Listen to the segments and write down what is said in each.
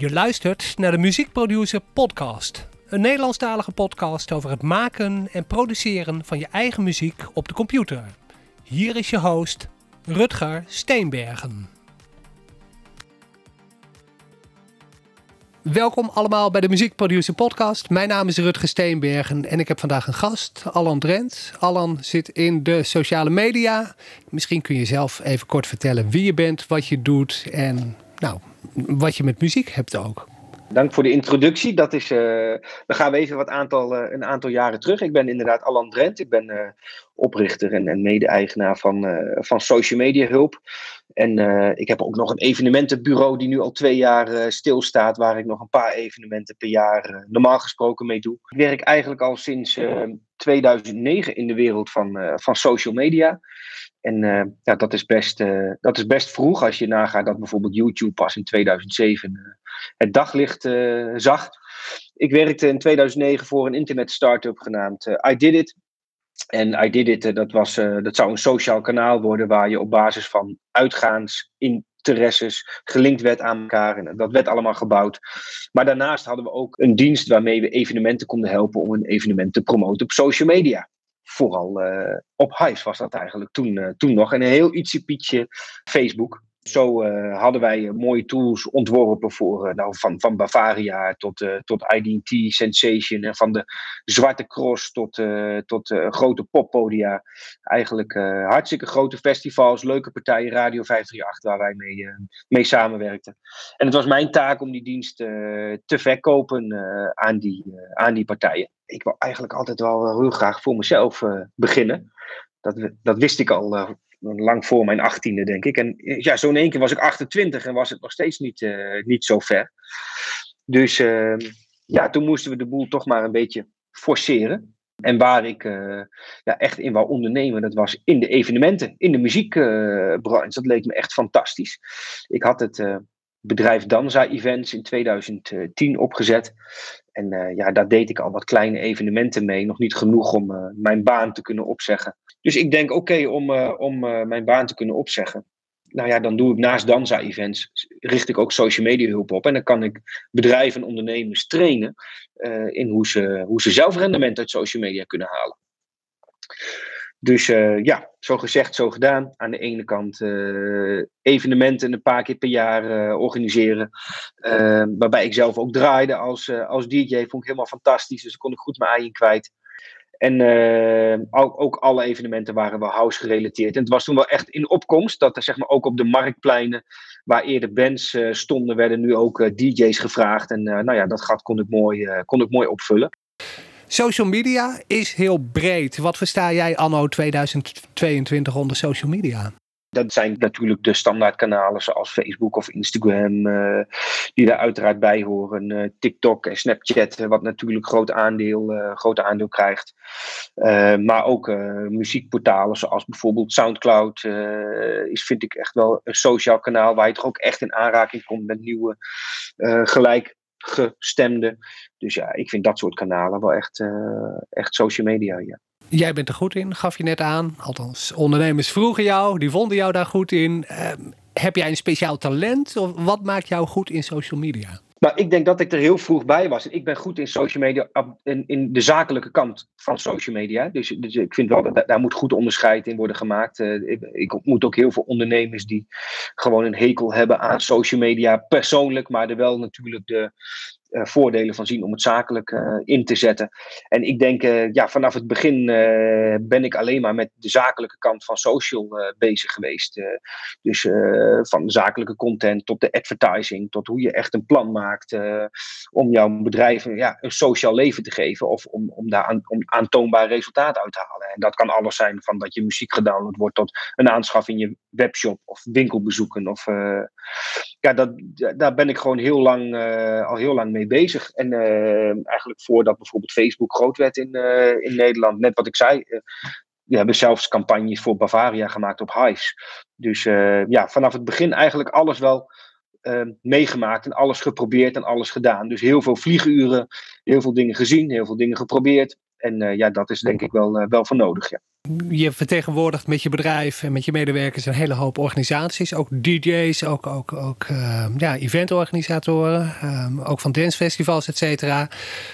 Je luistert naar de Muziekproducer Podcast. Een Nederlandstalige podcast over het maken en produceren van je eigen muziek op de computer. Hier is je host, Rutger Steenbergen. Welkom allemaal bij de Muziekproducer Podcast. Mijn naam is Rutger Steenbergen en ik heb vandaag een gast, Alan Drent. Alan zit in de sociale media. Misschien kun je zelf even kort vertellen wie je bent, wat je doet en nou, wat je met muziek hebt ook. Dank voor de introductie. Dat is, uh, dan gaan we even wat aantal, uh, een aantal jaren terug. Ik ben inderdaad Alan Drent. Ik ben uh, oprichter en, en mede-eigenaar van, van Social Media Hulp. En ik heb ook nog een evenementenbureau die nu al twee jaar stilstaat, waar ik nog een paar evenementen per jaar normaal gesproken mee doe. Ik werk eigenlijk al sinds 2009 in de wereld van, van social media. En uh, ja, dat, is best, uh, dat is best vroeg als je nagaat dat bijvoorbeeld YouTube pas in 2007 uh, het daglicht zag. Ik werkte in 2009 voor een internet startup genaamd I Did It. En I Did It, dat, was, dat zou een sociaal kanaal worden waar je op basis van uitgaansinteresses gelinkt werd aan elkaar. En dat werd allemaal gebouwd. Maar daarnaast hadden we ook een dienst waarmee we evenementen konden helpen om een evenement te promoten op social media vooral uh, op Hives was dat eigenlijk toen, toen nog. En een heel ietsiepietje Facebook. Zo uh, hadden wij mooie tools ontworpen voor, nou, van, van Bavaria tot, tot IDT Sensation. En van de Zwarte Cross tot, tot grote poppodia. Eigenlijk hartstikke grote festivals, leuke partijen, Radio 538, waar wij mee, mee samenwerkten. En het was mijn taak om die dienst te verkopen aan, die, aan die partijen ik wil eigenlijk altijd wel heel graag voor mezelf beginnen. Dat, dat wist ik al lang voor mijn achttiende, denk ik. En eh, ja, zo in één keer was ik 28 en was het nog steeds niet, uh, niet zo ver. Dus ehm, ja, toen moesten we de boel toch maar een beetje forceren. En waar ik ja, echt in wou ondernemen, dat was in de evenementen, in de muziekbranche. dat leek me echt fantastisch. Ik had het bedrijf Danza Events in 2010 opgezet. En ja, daar deed ik al wat kleine evenementen mee. Nog niet genoeg om mijn baan te kunnen opzeggen. Dus ik denk, oké, om, uh, om mijn baan te kunnen opzeggen. Nou ja, dan doe ik naast Danza-events, richt ik ook social media hulp op. En dan kan ik bedrijven en ondernemers trainen in hoe ze, hoe ze zelf rendement uit social media kunnen halen. Dus ja, zo gezegd, zo gedaan. Aan de ene kant evenementen een paar keer per jaar organiseren. waarbij ik zelf ook draaide als, als DJ. Vond ik helemaal fantastisch. Dus kon ik goed mijn ei kwijt. En ook, ook, alle evenementen waren wel house gerelateerd. En het was toen wel echt in opkomst dat er zeg maar ook op de marktpleinen, waar eerder bands stonden, werden nu ook DJ's gevraagd. En nou ja, dat gat kon ik mooi, kon ik mooi opvullen. Social media is heel breed. Wat versta jij anno 2022 onder social media? Dat zijn natuurlijk de standaardkanalen zoals Facebook of Instagram, uh, die daar uiteraard bij horen. Uh, TikTok en Snapchat, wat natuurlijk groot aandeel, groot aandeel krijgt. maar ook muziekportalen zoals bijvoorbeeld Soundcloud is, vind ik echt wel een sociaal kanaal waar je toch ook echt in aanraking komt met nieuwe gelijk gestemde. Dus ja, ik vind dat soort kanalen wel echt, echt social media. Ja. Jij bent er goed in, gaf je net aan. Althans, ondernemers vroegen jou, die vonden jou daar goed in. Uh, heb jij een speciaal talent? Of wat maakt jou goed in social media? Nou, ik denk dat ik er heel vroeg bij was. Ik ben goed in social media, in, de zakelijke kant van social media. Dus, dus ik vind wel dat daar moet goed onderscheid in worden gemaakt. Uh, ik, ik ontmoet ook heel veel ondernemers die gewoon een hekel hebben aan social media persoonlijk, maar er wel natuurlijk de, uh, voordelen van zien om het zakelijk uh, in te zetten. En ik denk, uh, ja, vanaf het begin ben ik alleen maar met de zakelijke kant van social bezig geweest. dus van zakelijke content tot de advertising, tot hoe je echt een plan maakt om jouw bedrijf ja, een sociaal leven te geven of om, om daar aan, om aantoonbaar resultaat uit te halen. En dat kan alles zijn van dat je muziek gedownload wordt tot een aanschaf in je webshop of winkelbezoeken. Of, ja, dat, daar ben ik gewoon heel lang, al heel lang mee bezig. En uh, eigenlijk voordat bijvoorbeeld Facebook groot werd in, in Nederland, net wat ik zei. We hebben zelfs campagnes voor Bavaria gemaakt op Hives. Dus ja, vanaf het begin eigenlijk alles wel meegemaakt en alles geprobeerd en alles gedaan. Dus heel veel vlieguren, heel veel dingen gezien, heel veel dingen geprobeerd. En ja, dat is denk ik wel, wel voor nodig. Ja. Je vertegenwoordigt met je bedrijf en met je medewerkers een hele hoop organisaties. Ook DJ's, ook, ook, ook uh, ja, eventorganisatoren, um, ook van dancefestivals, et cetera.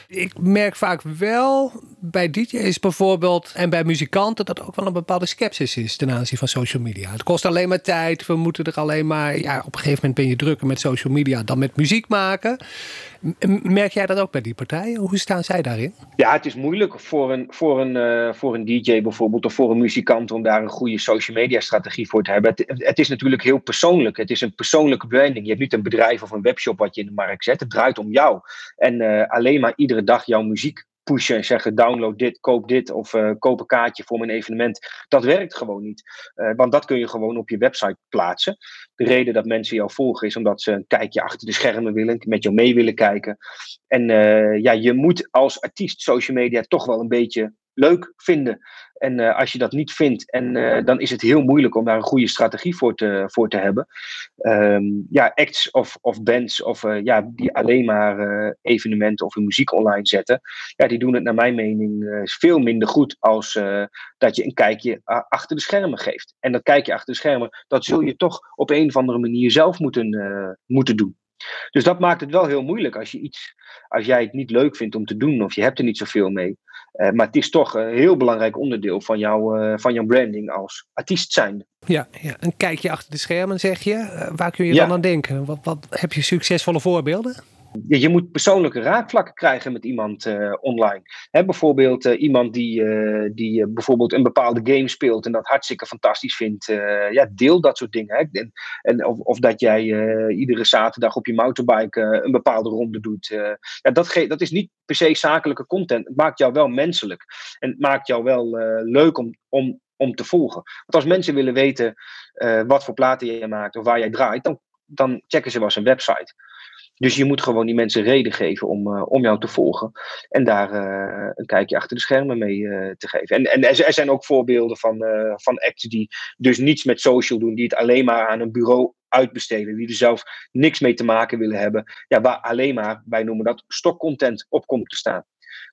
Ik merk vaak wel bij DJ's bijvoorbeeld en bij muzikanten dat ook wel een bepaalde sceptisch is ten aanzien van social media. Het kost alleen maar tijd. We moeten er alleen maar. Ja, op een gegeven moment ben je drukker met social media dan met muziek maken. Merk jij dat ook bij die partijen? Hoe staan zij daarin? Ja, het is moeilijk voor een, voor een, uh, voor een DJ bijvoorbeeld of voor een muzikant om daar een goede social media strategie voor te hebben. Het, is natuurlijk heel persoonlijk. Het is een persoonlijke branding. Je hebt niet een bedrijf of een webshop wat je in de markt zet. Het draait om jou. En uh, alleen maar iedere dag jouw muziek pushen en zeggen download dit, koop dit of uh, koop een kaartje voor mijn evenement. Dat werkt gewoon niet. Uh, want dat kun je gewoon op je website plaatsen. De reden dat mensen jou volgen is omdat ze een kijkje achter de schermen willen, met jou mee willen kijken. En uh, ja, je moet als artiest social media toch wel een beetje leuk vinden. En uh, als je dat niet vindt, en, uh, dan is het heel moeilijk om daar een goede strategie voor te, voor te hebben. Um, ja, acts of, of bands of uh, ja, die alleen maar evenementen of hun muziek online zetten, ja, die doen het naar mijn mening veel minder goed als dat je een kijkje achter de schermen geeft. En dat kijkje achter de schermen, dat zul je toch op een of andere manier zelf moeten, moeten doen. Dus dat maakt het wel heel moeilijk als je iets, als jij het niet leuk vindt om te doen of je hebt er niet zoveel mee. Uh, maar het is toch een heel belangrijk onderdeel van, jou, uh, van jouw branding als artiest zijnde. Ja, ja, een kijkje achter de schermen zeg je. Uh, waar kun je ja. dan aan denken? Wat, wat, heb je succesvolle voorbeelden? Je, moet persoonlijke raakvlakken krijgen met iemand uh, online. Hè, bijvoorbeeld uh, iemand die, uh, die bijvoorbeeld een bepaalde game speelt en dat hartstikke fantastisch vindt. ja, deel dat soort dingen. Hè. En, en of, of dat jij iedere zaterdag op je motorbike een bepaalde ronde doet. ja, dat, dat is niet per se zakelijke content. Het maakt jou wel menselijk. En het maakt jou wel leuk om, om, om te volgen. Want als mensen willen weten wat voor platen je maakt of waar jij draait, dan, dan checken ze wel een website. Dus je moet gewoon die mensen reden geven om, uh, om jou te volgen. En daar uh, een kijkje achter de schermen mee uh, te geven. En, en er zijn ook voorbeelden van, van acts die dus niets met social doen. Die het alleen maar aan een bureau uitbesteden. Die er zelf niks mee te maken willen hebben. Ja, waar alleen maar, wij noemen dat, stokcontent op komt te staan.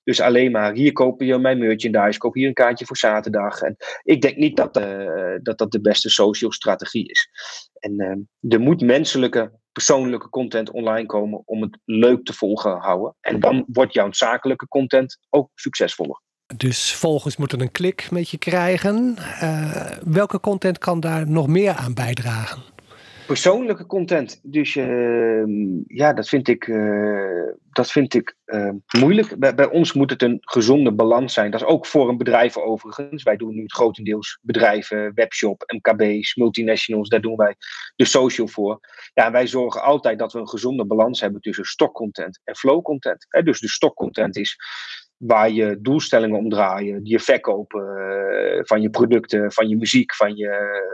Dus alleen maar, hier koop je mijn merchandise, koop hier een kaartje voor zaterdag. En ik denk niet dat dat, dat de beste social strategie is. En er moet menselijke, persoonlijke content online komen om het leuk te volgen houden. En dan wordt jouw zakelijke content ook succesvoller. Dus volgers moeten een klik met je krijgen. Uh, welke content kan daar nog meer aan bijdragen? Persoonlijke content. Dus uh, ja, dat vind ik, uh, dat vind ik uh, moeilijk. Bij, ons moet het een gezonde balans zijn. Dat is ook voor een bedrijf overigens. Wij doen nu grotendeels bedrijven, webshop, MKB's, multinationals. Daar doen wij de social voor. Ja, wij zorgen altijd dat we een gezonde balans hebben tussen stokcontent en flow-content. Dus de stokcontent is waar je doelstellingen om draaien, je verkopen uh, van je producten, van je muziek, van je,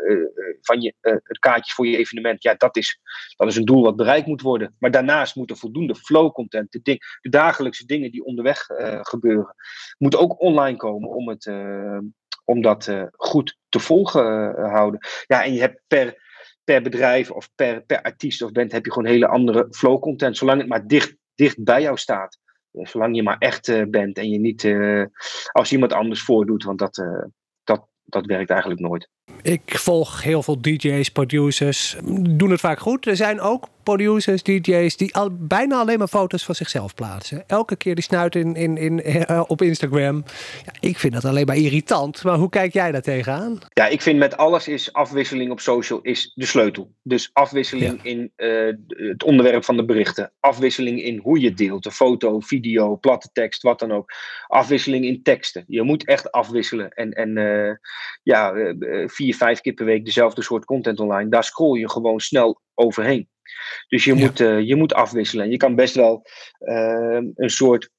uh, van je uh, kaartjes voor je evenement. Ja, dat is, dat is een doel wat bereikt moet worden. Maar daarnaast moet er voldoende flow content, de, ding, de dagelijkse dingen die onderweg gebeuren, moeten ook online komen om, het, om dat goed te volgen houden. Ja, en je hebt per, per bedrijf of per, per artiest of band heb je gewoon hele andere flow content, zolang het maar dicht, dicht bij jou staat zolang je maar echt uh, bent en je niet uh, als iemand anders voordoet, want dat, dat, dat werkt eigenlijk nooit. Ik volg heel veel DJ's, producers, doen het vaak goed. Er zijn ook producers, DJ's, die al, bijna alleen maar foto's van zichzelf plaatsen. Elke keer die snuit in, in, in, uh, op Instagram. Ja, ik vind dat alleen maar irritant. Maar hoe kijk jij daar tegenaan? Ja, ik vind met alles is afwisseling op social is de sleutel. Dus afwisseling ja. in uh, het onderwerp van de berichten. Afwisseling in hoe je deelt. De foto, video, platte tekst, wat dan ook. Afwisseling in teksten. Je moet echt afwisselen. En, en uh, ja, vier, vijf keer per week dezelfde soort content online. Daar scroll je gewoon snel overheen. Dus je, ja. moet, uh, je moet afwisselen. Je kan best wel uh, een soort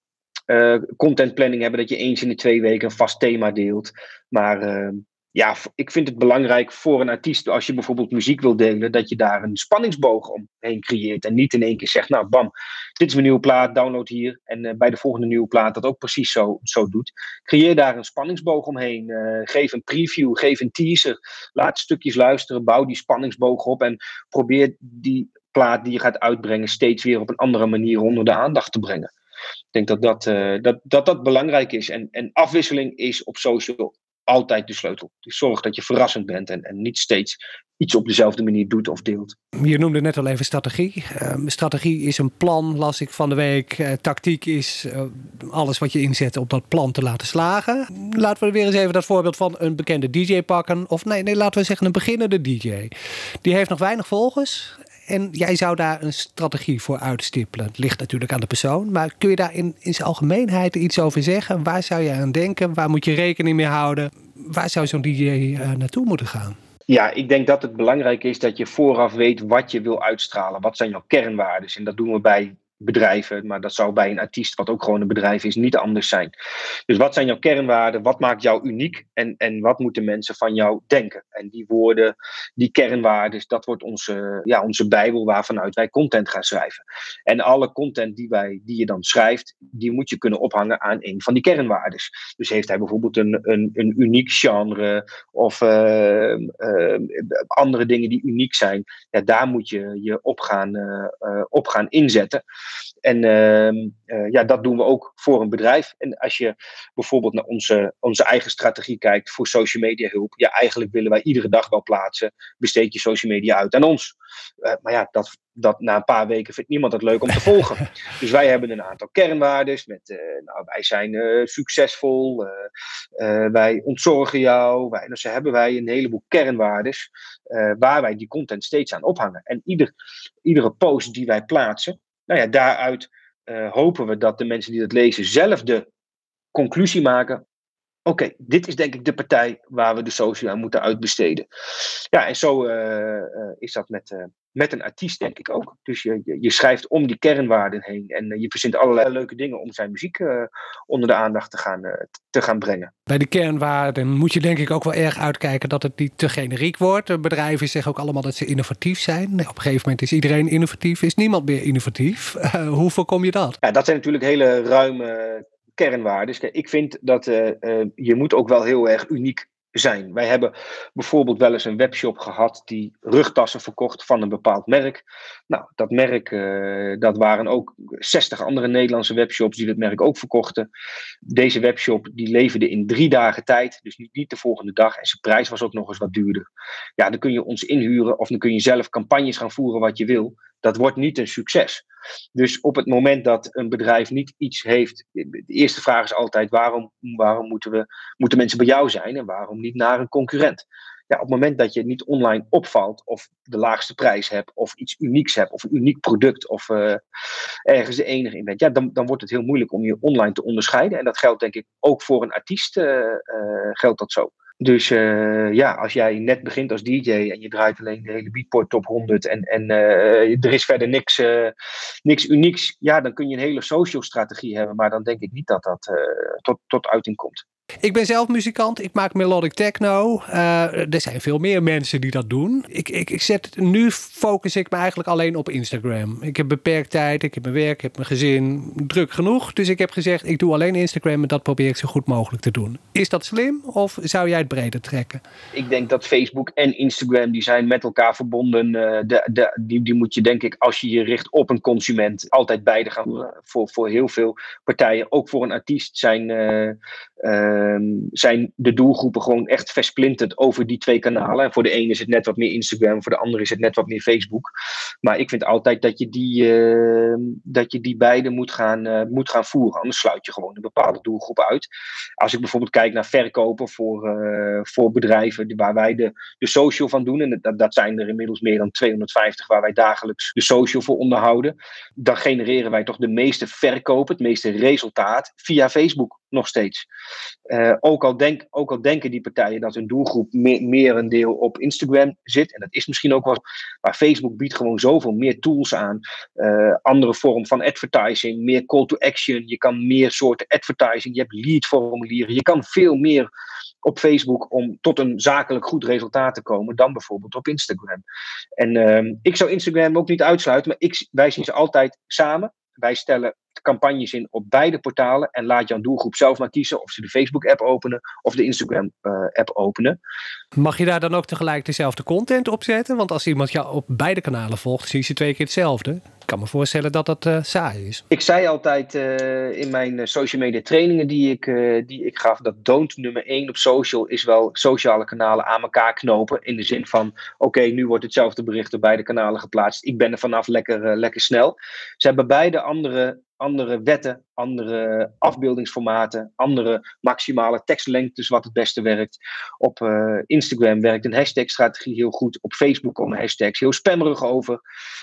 uh, content planning hebben dat je eens in de twee weken een vast thema deelt. Maar ehm, ja, ik vind het belangrijk voor een artiest, als je bijvoorbeeld muziek wil delen, dat je daar een spanningsboog omheen creëert. En niet in één keer zegt, nou bam, dit is mijn nieuwe plaat, download hier. En uh, bij de volgende nieuwe plaat dat ook precies zo, zo doet. Creëer daar een spanningsboog omheen. Uh, geef een preview, geef een teaser. Laat stukjes luisteren, bouw die spanningsboog op. En probeer die plaat die je gaat uitbrengen steeds weer op een andere manier onder de aandacht te brengen. Ik denk dat dat, uh, dat, dat, dat belangrijk is. En, en afwisseling is op social altijd de sleutel. Dus zorg dat je verrassend bent en, en niet steeds iets op dezelfde manier doet of deelt. Je noemde net al even strategie. Uh, strategie is een plan, las ik van de week. Uh, tactiek is uh, alles wat je inzet om dat plan te laten slagen. Laten we weer eens even dat voorbeeld van een bekende DJ pakken. Of nee, nee laten we zeggen een beginnende DJ. Die heeft nog weinig volgers. En jij zou daar een strategie voor uitstippelen. Het ligt natuurlijk aan de persoon. Maar kun je daar in, in zijn algemeenheid iets over zeggen? Waar zou je aan denken? Waar moet je rekening mee houden? Waar zou zo'n DJ naartoe moeten gaan? Ja, ik denk dat het belangrijk is dat je vooraf weet wat je wil uitstralen. Wat zijn jouw kernwaarden? En dat doen we bij bedrijven, maar dat zou bij een artiest, wat ook gewoon een bedrijf is, niet anders zijn. Dus wat zijn jouw kernwaarden? Wat maakt jou uniek? En, en wat moeten mensen van jou denken? En die woorden, die kernwaarden, dat wordt onze, ja, onze Bijbel waarvanuit wij content gaan schrijven. En alle content die, wij, die je dan schrijft, die moet je kunnen ophangen aan een van die kernwaarden. Dus heeft hij bijvoorbeeld een, een, een uniek genre of uh, uh, andere dingen die uniek zijn, ja, daar moet je je op gaan, uh, op gaan inzetten. En uh, uh, ja, dat doen we ook voor een bedrijf. En als je bijvoorbeeld naar onze, onze eigen strategie kijkt voor social media hulp, ja, eigenlijk willen wij iedere dag wel plaatsen, besteed je social media uit aan ons. Uh, maar ja, dat, dat na een paar weken vindt niemand het leuk om te volgen. dus wij hebben een aantal kernwaarden. Met, uh, nou, wij zijn uh, succesvol, wij ontzorgen jou. Wij, dus hebben wij een heleboel kernwaarden waar wij die content steeds aan ophangen. En ieder, iedere post die wij plaatsen, nou ja, daaruit uh, hopen we dat de mensen die dat lezen zelf de conclusie maken. Oké, dit is denk ik de partij waar we de social aan moeten uitbesteden. Ja, en zo uh, uh, is dat met, met een artiest, denk ik ook. Dus je, je, je, schrijft om die kernwaarden heen en uh, je verzint allerlei leuke dingen om zijn muziek uh, onder de aandacht te gaan, uh, te gaan brengen. Bij de kernwaarden moet je denk ik ook wel erg uitkijken dat het niet te generiek wordt. Bedrijven zeggen ook allemaal dat ze innovatief zijn. Op een gegeven moment is iedereen innovatief, is niemand meer innovatief. hoe voorkom je dat? Ja, dat zijn natuurlijk hele ruime kernwaarden. Ik vind dat je moet ook wel heel erg uniek zijn. Wij hebben bijvoorbeeld wel eens een webshop gehad die rugtassen verkocht van een bepaald merk. Nou, dat merk, uh, dat waren ook 60 andere Nederlandse webshops die dat merk ook verkochten. Deze webshop die leverde in drie dagen tijd, dus niet, niet de volgende dag. En zijn prijs was ook nog eens wat duurder. Ja, dan kun je ons inhuren of dan kun je zelf campagnes gaan voeren wat je wil dat wordt niet een succes. Dus op het moment dat een bedrijf niet iets heeft, de eerste vraag is altijd waarom, waarom moeten, we, moeten mensen bij jou zijn en waarom niet naar een concurrent? Ja, op het moment dat je niet online opvalt of de laagste prijs hebt of iets unieks hebt of een uniek product of uh, ergens de enige in bent, ja, dan, dan wordt het heel moeilijk om je online te onderscheiden. En dat geldt denk ik ook voor een artiest uh, uh, geldt dat zo. Dus uh, ja, als jij net begint als DJ en je draait alleen de hele Beatport top 100 en, en uh, er is verder niks, uh, niks unieks, ja, dan kun je een hele social strategie hebben, maar dan denk ik niet dat dat tot, tot uiting komt. Ik ben zelf muzikant, ik maak melodic techno. Er zijn veel meer mensen die dat doen. Ik, ik, ik zet, nu focus ik me eigenlijk alleen op Instagram. Ik heb beperkt tijd, ik heb mijn werk, ik heb mijn gezin, druk genoeg. Dus ik heb gezegd, ik doe alleen Instagram en dat probeer ik zo goed mogelijk te doen. Is dat slim of zou jij breder trekken? Ik denk dat Facebook en Instagram, die zijn met elkaar verbonden. Uh, de, de, die, die moet je denk ik, als je je richt op een consument, altijd beide gaan uh, voor, voor heel veel partijen. Ook voor een artiest zijn Ehm, zijn de doelgroepen gewoon echt versplinterd over die twee kanalen. En voor de ene is het net wat meer Instagram, voor de andere is het net wat meer Facebook. Maar ik vind altijd dat je die, uh, dat je die beide moet gaan, moet gaan voeren. Anders sluit je gewoon een bepaalde doelgroep uit. Als ik bijvoorbeeld kijk naar verkopen voor, voor bedrijven waar wij de, de social van doen. En dat, dat zijn er inmiddels meer dan 250 waar wij dagelijks de social voor onderhouden. Dan genereren wij toch de meeste verkopen, het meeste resultaat via Facebook nog steeds. Uh, ook, al denk, ook al denken die partijen dat hun doelgroep meer, een deel op Instagram zit, en dat is misschien ook wel, maar Facebook biedt gewoon zoveel meer tools aan, uh, andere vorm van advertising, meer call to action, je kan meer soorten advertising, je hebt leadformulieren, je kan veel meer op Facebook om tot een zakelijk goed resultaat te komen dan bijvoorbeeld op Instagram. En uh, ik zou Instagram ook niet uitsluiten, maar ik, wij zien ze altijd samen. Wij stellen campagnes in op beide portalen en laat jouw doelgroep zelf maar kiezen of ze de Facebook-app openen of de Instagram-app openen. Mag je daar dan ook tegelijk dezelfde content op zetten? Want als iemand jou op beide kanalen volgt, zie je twee keer hetzelfde. Ik kan me voorstellen dat dat uh, saai is. Ik zei altijd uh, in mijn social media trainingen die ik, uh, die ik gaf, dat don't nummer één op social is wel sociale kanalen aan elkaar knopen. In de zin van, oké, nu wordt hetzelfde bericht op beide kanalen geplaatst. Ik ben er vanaf lekker, lekker snel. Ze hebben beide andere andere wetten, andere afbeeldingsformaten, andere maximale tekstlengtes wat het beste werkt. Op uh, Instagram werkt een hashtag-strategie heel goed. Op Facebook komen hashtags heel spammerig over.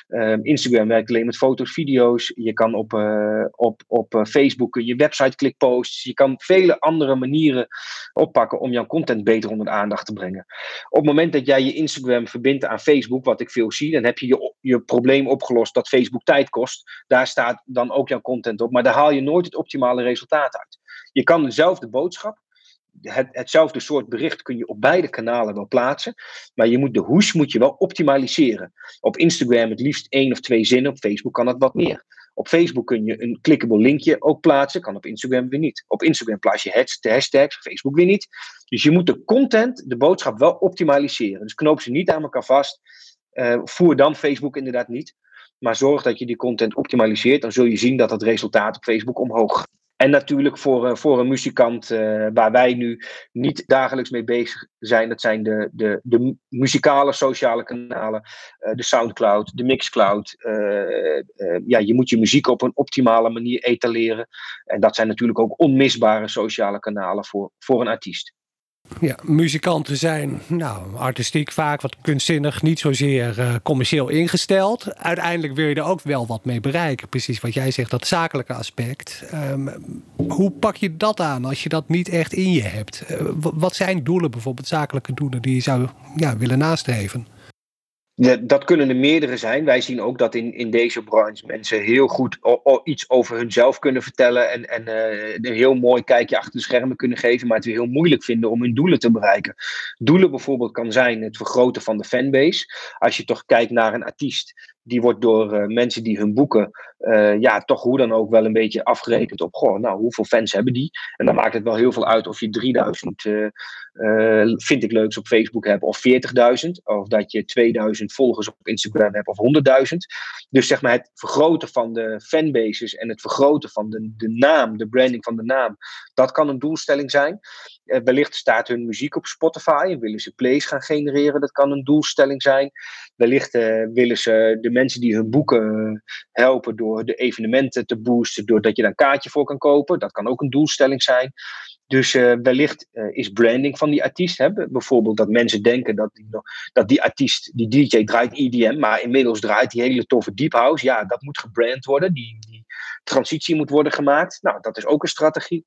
Uh, Instagram werkt alleen met foto's, video's. Je kan op, uh, op, op Facebook je website clickposts. Je kan vele andere manieren oppakken om jouw content beter onder de aandacht te brengen. Op het moment dat jij je Instagram verbindt aan Facebook, wat ik veel zie, dan heb je je, je probleem opgelost dat Facebook tijd kost. Daar staat dan ook jouw content op, maar daar haal je nooit het optimale resultaat uit. Je kan dezelfde boodschap, het, hetzelfde soort bericht kun je op beide kanalen wel plaatsen, maar je moet de hoes moet je wel optimaliseren. Op Instagram het liefst één of twee zinnen, op Facebook kan het wat meer. Op Facebook kun je een clickable linkje ook plaatsen, kan op Instagram weer niet. Op Instagram plaats je hashtags, Facebook weer niet. Dus je moet de content, de boodschap wel optimaliseren. Dus knoop ze niet aan elkaar vast. Uh, voer dan Facebook inderdaad niet. Maar zorg dat je die content optimaliseert. Dan zul je zien dat het resultaat op Facebook omhoog. En natuurlijk voor, uh, voor een muzikant uh, waar wij nu niet dagelijks mee bezig zijn. Dat zijn de, de, de muzikale sociale kanalen. Uh, de Soundcloud, de Mixcloud. ja, je moet je muziek op een optimale manier etaleren. En dat zijn natuurlijk ook onmisbare sociale kanalen voor, voor een artiest. Ja, muzikanten zijn nou, artistiek vaak wat kunstzinnig, niet zozeer uh, commercieel ingesteld. Uiteindelijk wil je er ook wel wat mee bereiken. Precies wat jij zegt, dat zakelijke aspect. Um, hoe pak je dat aan als je dat niet echt in je hebt? Uh, wat zijn doelen, bijvoorbeeld zakelijke doelen, die je zou ja, willen nastreven? Dat kunnen er meerdere zijn. Wij zien ook dat in, in deze branche mensen heel goed iets over hunzelf kunnen vertellen. En, en uh, een heel mooi kijkje achter de schermen kunnen geven. Maar het weer heel moeilijk vinden om hun doelen te bereiken. Doelen bijvoorbeeld kan zijn het vergroten van de fanbase. Als je toch kijkt naar een artiest die wordt door uh, mensen die hun boeken, uh, ja, toch hoe dan ook wel een beetje afgerekend op, goh, nou, hoeveel fans hebben die? En dan maakt het wel heel veel uit of je 3000 uh, vind ik leuks op Facebook hebt of 40.000, of dat je 2000 volgers op Instagram hebt of 100.000. Dus zeg maar het vergroten van de fanbases en het vergroten van de, de naam, de branding van de naam, dat kan een doelstelling zijn. Wellicht staat hun muziek op Spotify en willen ze plays gaan genereren, dat kan een doelstelling zijn. Wellicht willen ze de mensen die hun boeken helpen door de evenementen te boosten, doordat je daar een kaartje voor kan kopen. Dat kan ook een doelstelling zijn. Dus wellicht is branding van die artiest. Hè? Bijvoorbeeld dat mensen denken dat die, dat die artiest, die DJ draait EDM, maar inmiddels draait die hele toffe deep house. Ja, dat moet gebrand worden. Die transitie moet worden gemaakt. Nou, dat is ook een strategie.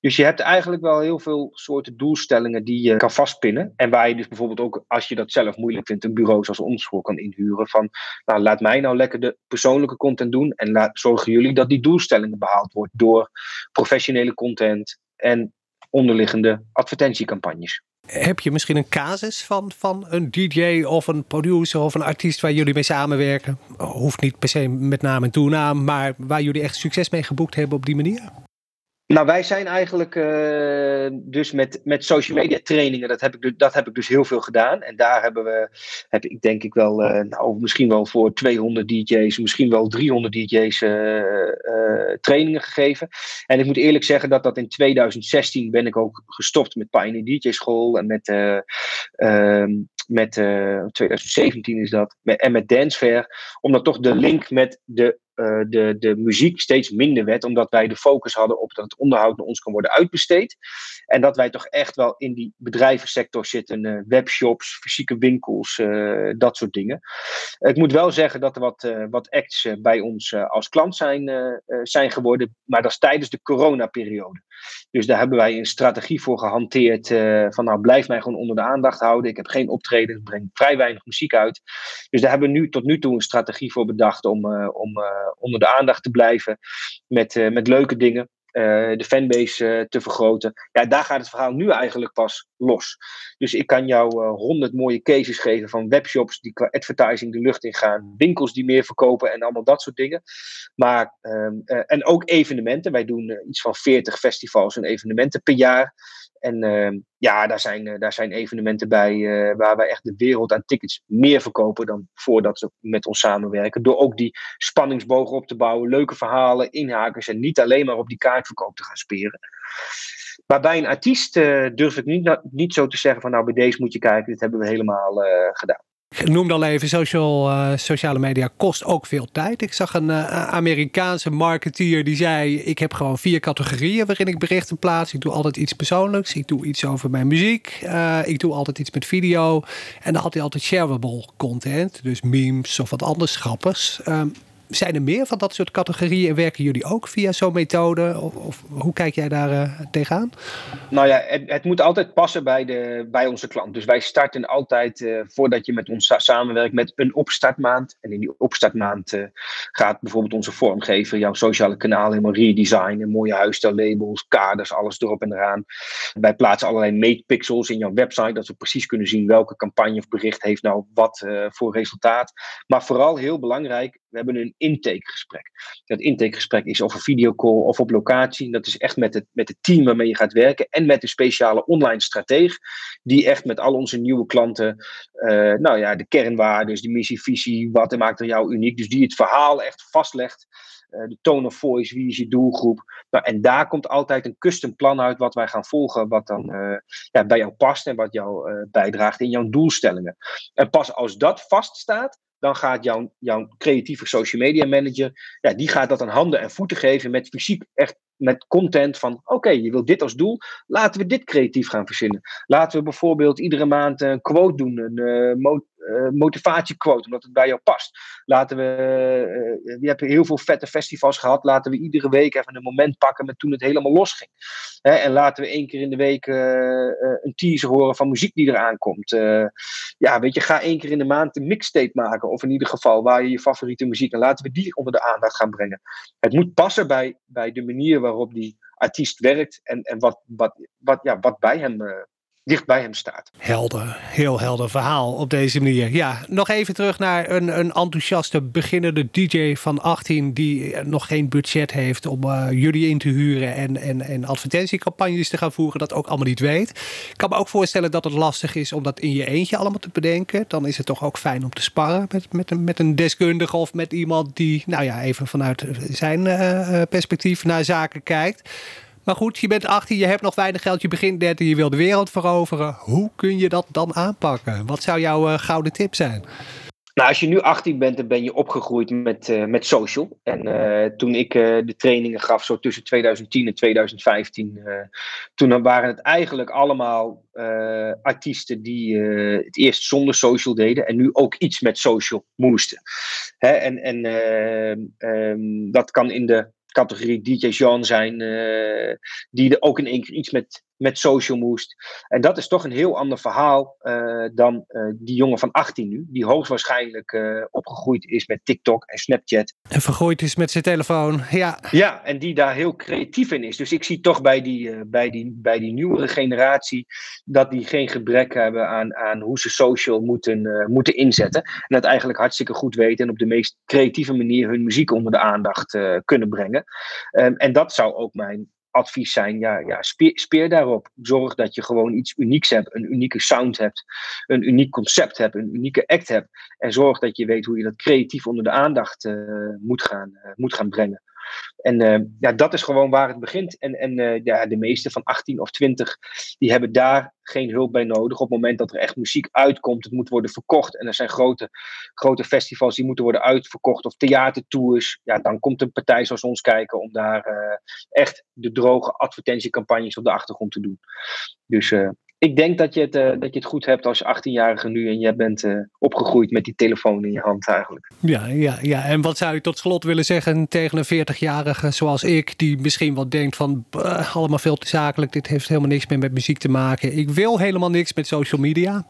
Dus je hebt eigenlijk wel heel veel soorten doelstellingen die je kan vastpinnen. En waar je dus bijvoorbeeld ook, als je dat zelf moeilijk vindt, een bureau zoals ons voor kan inhuren. Van, nou, laat mij nou lekker de persoonlijke content doen. En laat, zorgen jullie dat die doelstellingen behaald wordt door professionele content en onderliggende advertentiecampagnes. Heb je misschien een casus van, van een DJ of een producer of een artiest waar jullie mee samenwerken? Hoeft niet per se met naam en toenaam, maar waar jullie echt succes mee geboekt hebben op die manier? Nou, wij zijn eigenlijk uh, dus met, met social media trainingen, dat heb, ik, dat heb ik dus heel veel gedaan. En daar hebben we, heb ik denk ik wel, uh, nou, misschien wel voor 200 DJ's, misschien wel 300 DJ's uh, trainingen gegeven. En ik moet eerlijk zeggen dat dat in 2016 ben ik ook gestopt met Pioneer DJ School en met, ehm, met 2017 is dat, en met Dance Fair. Omdat toch de link met de uh, de, de muziek steeds minder werd, omdat wij de focus hadden op dat het onderhoud naar ons kan worden uitbesteed. En dat wij toch echt wel in die bedrijvensector zitten, uh, webshops, fysieke winkels, uh, dat soort dingen. Ik moet wel zeggen dat er wat, wat acts bij ons als klant zijn, zijn geworden, maar dat is tijdens de coronaperiode. Dus daar hebben wij een strategie voor gehanteerd van nou blijf mij gewoon onder de aandacht houden. Ik heb geen optreden, ik breng vrij weinig muziek uit. Dus daar hebben we nu tot nu toe een strategie voor bedacht om, om onder de aandacht te blijven met, met leuke dingen. de fanbase te vergroten. Ja, daar gaat het verhaal nu eigenlijk pas los. Dus ik kan jou honderd mooie cases geven van webshops die qua advertising de lucht in gaan, winkels die meer verkopen en allemaal dat soort dingen. Maar, ehm, en ook evenementen. Wij doen iets van 40 festivals en evenementen per jaar. En ehm, ja, daar zijn, eh, daar zijn evenementen bij uh, waar wij echt de wereld aan tickets meer verkopen dan voordat ze met ons samenwerken. Door ook die spanningsboog op te bouwen, leuke verhalen, inhakers en niet alleen maar op die kaartverkoop te gaan speren. Maar bij een artiest uh, durf ik niet, niet zo te zeggen van nou bij deze moet je kijken, dit hebben we helemaal gedaan. Ik noemde al even, social, uh, sociale media kost ook veel tijd. Ik zag een uh, Amerikaanse marketeer die zei... ik heb gewoon vier categorieën waarin ik berichten plaats. Ik doe altijd iets persoonlijks. Ik doe iets over mijn muziek. Uh, ik doe altijd iets met video. En dan had hij altijd shareable content. Dus memes of wat anders grappigs. Um, zijn er meer van dat soort categorieën? Werken jullie ook via zo'n methode? Of, hoe kijk jij daar uh, tegenaan? Nou ja, het, moet altijd passen bij, de, bij onze klant. Dus wij starten altijd, uh, voordat je met ons samenwerkt, met een opstartmaand. En in die opstartmaand uh, gaat bijvoorbeeld onze vormgever jouw sociale kanaal helemaal redesignen. Mooie huisstijllabels, kaders, alles erop en eraan. Wij plaatsen allerlei meetpixels in jouw website, dat we precies kunnen zien welke campagne of bericht heeft nou wat voor resultaat. Maar vooral heel belangrijk, we hebben een intakegesprek. Dat intakegesprek is of een videocall of op locatie. Dat is echt met het, met het team waarmee je gaat werken. En met een speciale online strateeg. Die echt met al onze nieuwe klanten. Uh, nou ja, de kernwaarden, de missie, visie. Wat maakt er jou uniek. Dus die het verhaal echt vastlegt. Uh, de tone of voice, wie is je doelgroep. Nou, en daar komt altijd een custom plan uit wat wij gaan volgen, wat dan uh, ja, bij jou past en wat jou uh, bijdraagt in jouw doelstellingen. En pas als dat vaststaat, dan gaat jouw, jouw creatieve social media manager, ja, die gaat dat aan handen en voeten geven met fysiek echt met content van oké, je wilt dit als doel, laten we dit creatief gaan verzinnen. Laten we bijvoorbeeld iedere maand een quote doen, een uh, motivatiequote, omdat het bij jou past. Laten we, uh, je hebt heel veel vette festivals gehad, laten we iedere week even een moment pakken met toen het helemaal losging. En laten we één keer in de week een teaser horen van muziek die eraan komt. ja, weet je, ga één keer in de maand een mixtape maken, of in ieder geval waar je je favoriete muziek, en laten we die onder de aandacht gaan brengen. Het moet passen bij, bij de manier waarop die artiest werkt en, en wat, wat, wat, ja, wat bij hem, dicht bij hem staat. Helder, heel helder verhaal op deze manier. Ja, nog even terug naar een, een enthousiaste beginnende DJ van 18 die nog geen budget heeft om uh, jullie in te huren en, en, en advertentiecampagnes te gaan voeren, dat ook allemaal niet weet. Ik kan me ook voorstellen dat het lastig is om dat in je eentje allemaal te bedenken. Dan is het toch ook fijn om te sparren met, met, een, met een deskundige of met iemand die, nou ja, even vanuit zijn uh, perspectief naar zaken kijkt. Maar goed, je bent 18, je hebt nog weinig geld, je begint net en je wil de wereld veroveren. Hoe kun je dat dan aanpakken? Wat zou jouw uh, gouden tip zijn? Nou, als je nu 18 bent, dan ben je opgegroeid met, uh, met social. En uh, toen ik de trainingen gaf, zo tussen 2010 en 2015, toen waren het eigenlijk allemaal artiesten die het eerst zonder social deden en nu ook iets met social moesten. Hè? En, en um, dat kan in de categorie DJ Jean zijn, uh, die er ook in één keer iets met met social moest. En dat is toch een heel ander verhaal uh, dan uh, die jongen van 18 nu, die hoogstwaarschijnlijk uh, opgegroeid is met TikTok en Snapchat. En vergroeid is met zijn telefoon, ja. Ja, en die daar heel creatief in is. Dus ik zie toch bij die, bij die, bij die nieuwere generatie dat die geen gebrek hebben aan, aan hoe ze social moeten, moeten inzetten. En dat eigenlijk hartstikke goed weten en op de meest creatieve manier hun muziek onder de aandacht kunnen brengen. Um, en dat zou ook mijn advies zijn, ja, ja speer, daarop. Zorg dat je gewoon iets unieks hebt, een unieke sound hebt, een uniek concept hebt, een unieke act hebt. En zorg dat je weet hoe je dat creatief onder de aandacht uh, moet, gaan, uh, moet gaan brengen. En uh, ja, dat is gewoon waar het begint. En, en uh, ja, de meeste van 18 of 20, die hebben daar geen hulp bij nodig. Op het moment dat er echt muziek uitkomt, het moet worden verkocht. En er zijn grote, grote festivals die moeten worden uitverkocht. Of theatertours. Ja, dan komt een partij zoals ons kijken om daar uh, echt de droge advertentiecampagnes op de achtergrond te doen. Dus ik denk dat je, het, uh, dat je het goed hebt als 18-jarige nu en jij bent uh, opgegroeid met die telefoon in je hand eigenlijk. Ja, ja, ja, en wat zou je tot slot willen zeggen tegen een 40-jarige zoals ik, die misschien wat denkt van allemaal veel te zakelijk, dit heeft helemaal niks meer met muziek te maken. Ik wil helemaal niks met social media.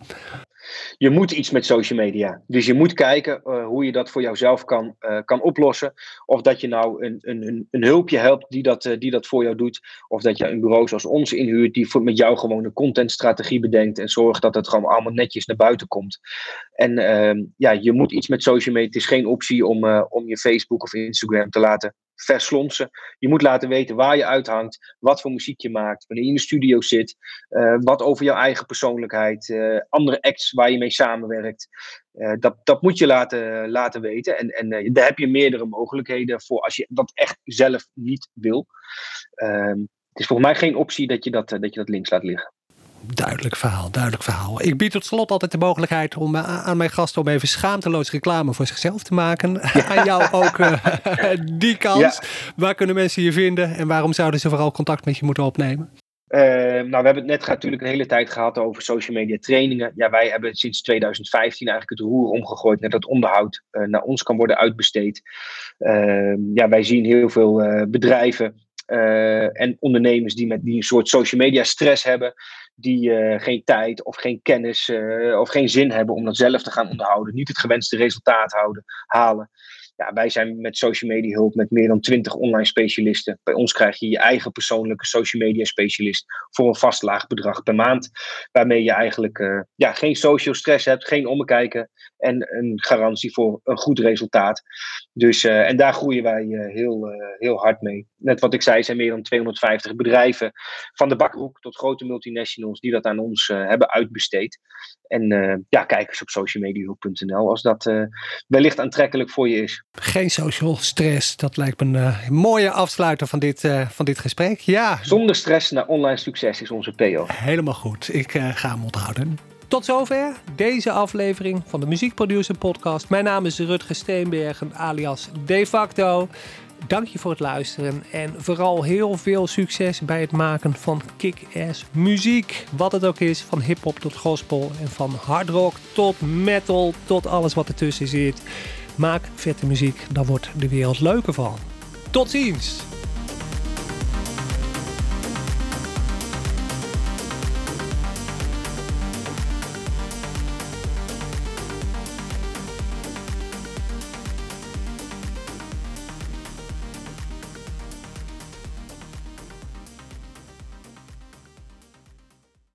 Je moet iets met social media. Dus je moet kijken uh, hoe je dat voor jouzelf kan, uh, kan oplossen. Of dat je nou een, een, een hulpje helpt die dat, uh, die dat voor jou doet. Of dat je een bureau zoals ons inhuurt die voor, met jou gewoon een contentstrategie bedenkt. En zorgt dat het gewoon allemaal netjes naar buiten komt. En ehm, ja, je moet iets met social media. Het is geen optie om, om je Facebook of Instagram te laten verslonsen. Je moet laten weten waar je uithangt, wat voor muziek je maakt, wanneer je in de studio zit, uh, wat over jouw eigen persoonlijkheid, uh, andere acts waar je mee samenwerkt. Uh, dat, dat moet je laten, laten weten. En, en daar heb je meerdere mogelijkheden voor als je dat echt zelf niet wil. Ehm, het is volgens mij geen optie dat je dat, dat, je dat links laat liggen. Duidelijk verhaal, duidelijk verhaal. Ik bied tot slot altijd de mogelijkheid om eh, aan mijn gasten om even schaamteloos reclame voor zichzelf te maken. aan jou ook uh, die kans. Waar kunnen mensen je vinden en waarom zouden ze vooral contact met je moeten opnemen? Uh, nou, we hebben het net natuurlijk een hele tijd gehad over social media trainingen. Ja, wij hebben sinds 2015 eigenlijk het roer omgegooid naar dat onderhoud uh, naar ons kan worden uitbesteed. Uh, ja, wij zien heel veel bedrijven en ondernemers die, met, die een soort social media stress hebben die uh, geen tijd of geen kennis uh, of geen zin hebben om dat zelf te gaan onderhouden, niet het gewenste resultaat houden, halen ja, wij zijn met social media hulp met meer dan 20 online specialisten. Bij ons krijg je je eigen persoonlijke social media specialist voor een vast laag bedrag per maand. Waarmee je eigenlijk uh, ja, geen social stress hebt, geen ommekijken en een garantie voor een goed resultaat. Dus, uh, en daar groeien wij uh, heel, heel hard mee. Net wat ik zei, zijn meer dan 250 bedrijven van de bakroek tot grote multinationals die dat aan ons hebben uitbesteed. En ja, kijk eens op socialmediahulp.nl als dat wellicht aantrekkelijk voor je is. Geen social stress. Dat lijkt me een uh, mooie afsluiter van dit, uh, van dit gesprek. Ja. Zonder stress naar online succes is onze PO. Helemaal goed. Ik uh, ga hem onthouden. Tot zover deze aflevering van de Muziekproducer Podcast. Mijn naam is Rutger Steenbergen, alias De Facto. Dank je voor het luisteren en vooral heel veel succes bij het maken van kick-ass muziek. Wat het ook is, van hip-hop tot gospel en van hard rock tot metal tot alles wat ertussen zit. Maak vette muziek, daar wordt de wereld leuker van. Tot ziens!